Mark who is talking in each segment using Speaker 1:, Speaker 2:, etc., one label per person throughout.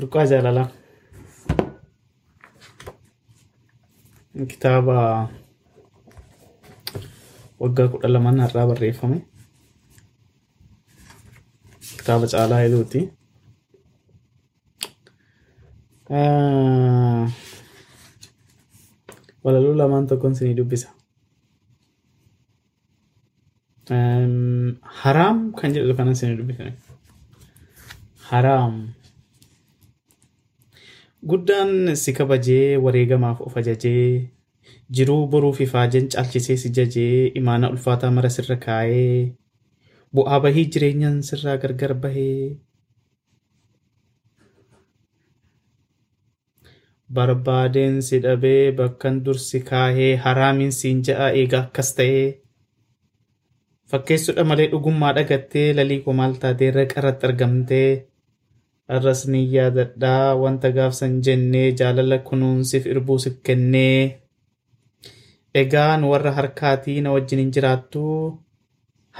Speaker 1: Burqaa jaalalaa. Kitaaba waggaa kudha lamaan har'aa barreeffame. Kitaaba Caalaa Heduuti. Walaloo lamaan tokkoon isinii dubbisa. Haraam kan jedhu kanan isinii dubbifame. Haraam. Guddaan si kabajee wareegamaaf of ajajee jiruu boruuf ifaajen caalchisee si jajee imaana ulfaataa mara sirra kaayee bu'aa bahii jireenyaan sirraa gargar bahee. Barbaadeen si dhabee bakkan dursi kaahee haraamin siin ja'a eega akkas ta'ee. Fakkeessudha malee dhugummaa dhagattee lalii koo maal taateerra qaratti argamtee arras ni yaadadhaa wanta gaafsan jennee jaalala kunuunsiif irbuusif kennee. Egaan warra harkaatii na wajjin hin jiraattu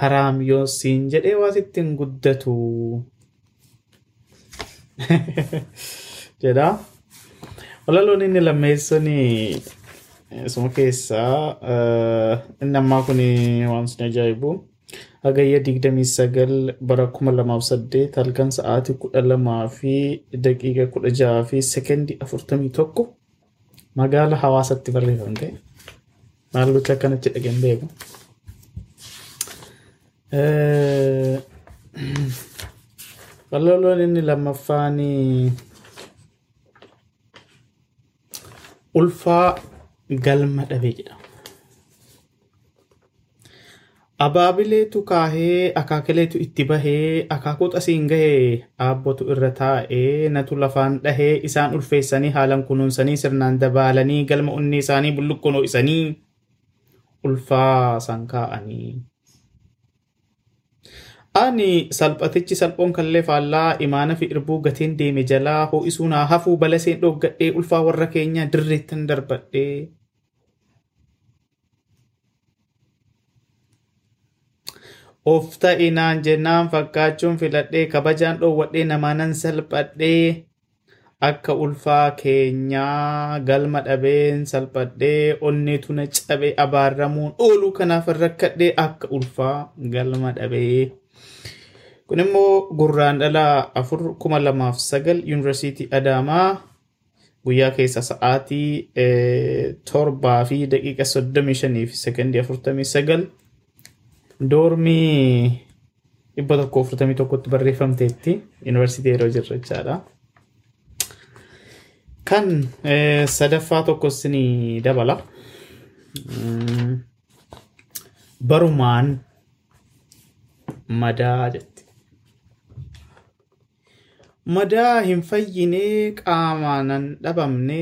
Speaker 1: haraam yoo siin jedhee waa sitti hin guddatu. Jedha. Walaloon inni lammeessuun isuma keessaa inni ammaa kun waan sun ajaa'ibu hagayya digdamii sagal bara kuma lamaaf saddeet halkan sa'aatii kudha lamaa fi daqiiqa kudha jaha fi sekendii afurtamii tokko magaala hawaasatti barreeffamte maal gocha akkanatti dhageen beeku. Walaloon inni lammaffaan ulfaa galma dhabee jedha. Abaabileetu kaahee akaakileetu itti bahee akaakuu xasiin gahee aabbotu irra taa'ee natu lafaan dhahee isaan ulfeessanii haalan kunuunsanii sirnaan dabaalanii galma onnee isaanii bulluqqoon ho'isanii ulfaa san kaa'anii. Ani salphatichi salphoon kallee faallaa imaana fi irbuu gatiin deeme jalaa ho'isuu naa hafuu balaseen dhoggadhee ulfaa warra keenya dirreettan darbadhee. Of ta'inaan jennaan fakkaachuun filadhee kabajaan dhoowwadhee namaanan salphadhee akka ulfaa keenyaa galma dhabeen salphadhee onneetu na cabee abaaramuun ooluu kanaaf rakkadhee akka ulfaa galma dhabee. Kun immoo gurraan dhalaa afur kuma lamaaf sagal yuunivarsiitii Adaamaa guyyaa keessa sa'aatii torbaa fi daqiiqa soddomii shanii fi sekondii afurtamii sagal doormii dhibba tokko afurtamii tokkotti barreeffamteetti yuunivarsiitii yeroo jirra jechaadha. Kan sadaffaa tokkos ni dabala. Barumaan madaa jetti. Madaa hin fayyinee qaamaan dhabamne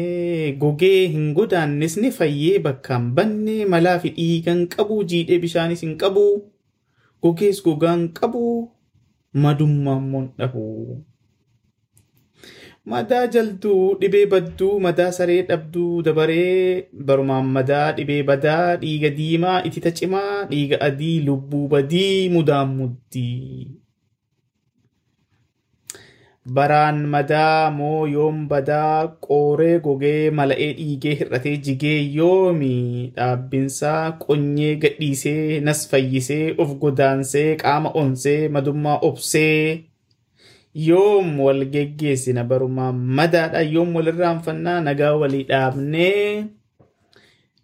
Speaker 1: gogee hin godaannes ni fayyee bakkaan banne malaa fi dhiigan qabu jiidhee bishaanis hin qabu gogees gogaan qabu madummaan moon dhabu. Madaa jaltuu dhibee badduu madaa saree dhabduu dabaree barumaan madaa dhibee badaa dhiiga diimaa itita cimaa dhiiga adii lubbuu badii mudaan muddii. Baraan madaa moo yoom badaa qooree gogee mala'ee dhiigee hir'atee jigee yoomi dhaabbinsaa qonyee gadhiisee nas fayyisee of godaansee qaama onsee madummaa obsee yoom wal geggeessina barumaa madaadha yoom walirraanfannaa nagaa walii dhaabnee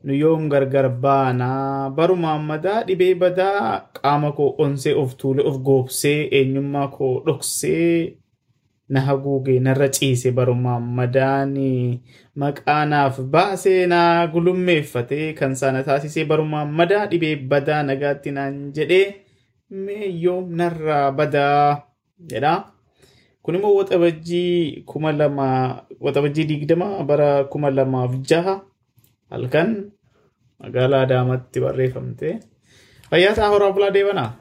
Speaker 1: nu yoom gargar baanaa barumaan madaa dhibee badaa qaama koo onsee of tuule of goobsee eenyummaa koo dhoksee na haguugee narra ciise barumaan madaani maqaanaaf baasee naa gulummeeffatee kan sana taasisee barumaan madaa dhibee badaa nagaatti naan jedhee mee yoom narraa badaa jedha. Kun immoo waxabajjii kuma lama waxabajjii digdama bara kuma lamaaf jaha halkan magaalaa Adaamaatti barreeffamte. Fayyaa isaa horaa bulaa deebanaa.